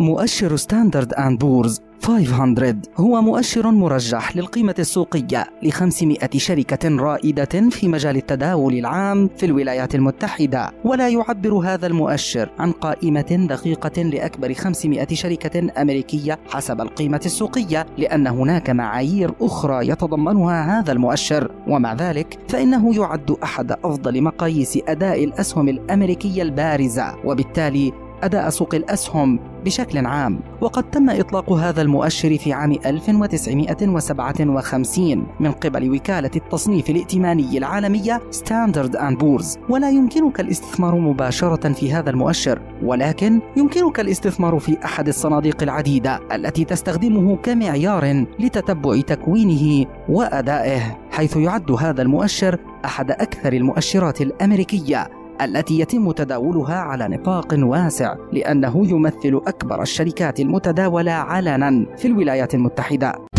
مؤشر ستاندرد أند بورز 500 هو مؤشر مرجح للقيمة السوقية ل 500 شركة رائدة في مجال التداول العام في الولايات المتحدة ولا يعبر هذا المؤشر عن قائمة دقيقة لأكبر 500 شركة أمريكية حسب القيمة السوقية لأن هناك معايير أخرى يتضمنها هذا المؤشر. ومع ذلك فإنه يعد أحد أفضل مقاييس أداء الأسهم الأمريكية البارزة وبالتالي أداء سوق الأسهم بشكل عام وقد تم إطلاق هذا المؤشر في عام 1957 من قبل وكالة التصنيف الائتماني العالمية ستاندرد أند بورز ولا يمكنك الاستثمار مباشرة في هذا المؤشر ولكن يمكنك الاستثمار في أحد الصناديق العديدة التي تستخدمه كمعيار لتتبع تكوينه وأدائه حيث يعد هذا المؤشر أحد أكثر المؤشرات الأمريكية. التي يتم تداولها على نطاق واسع لأنه يمثل أكبر الشركات المتداولة علنا في الولايات المتحدة.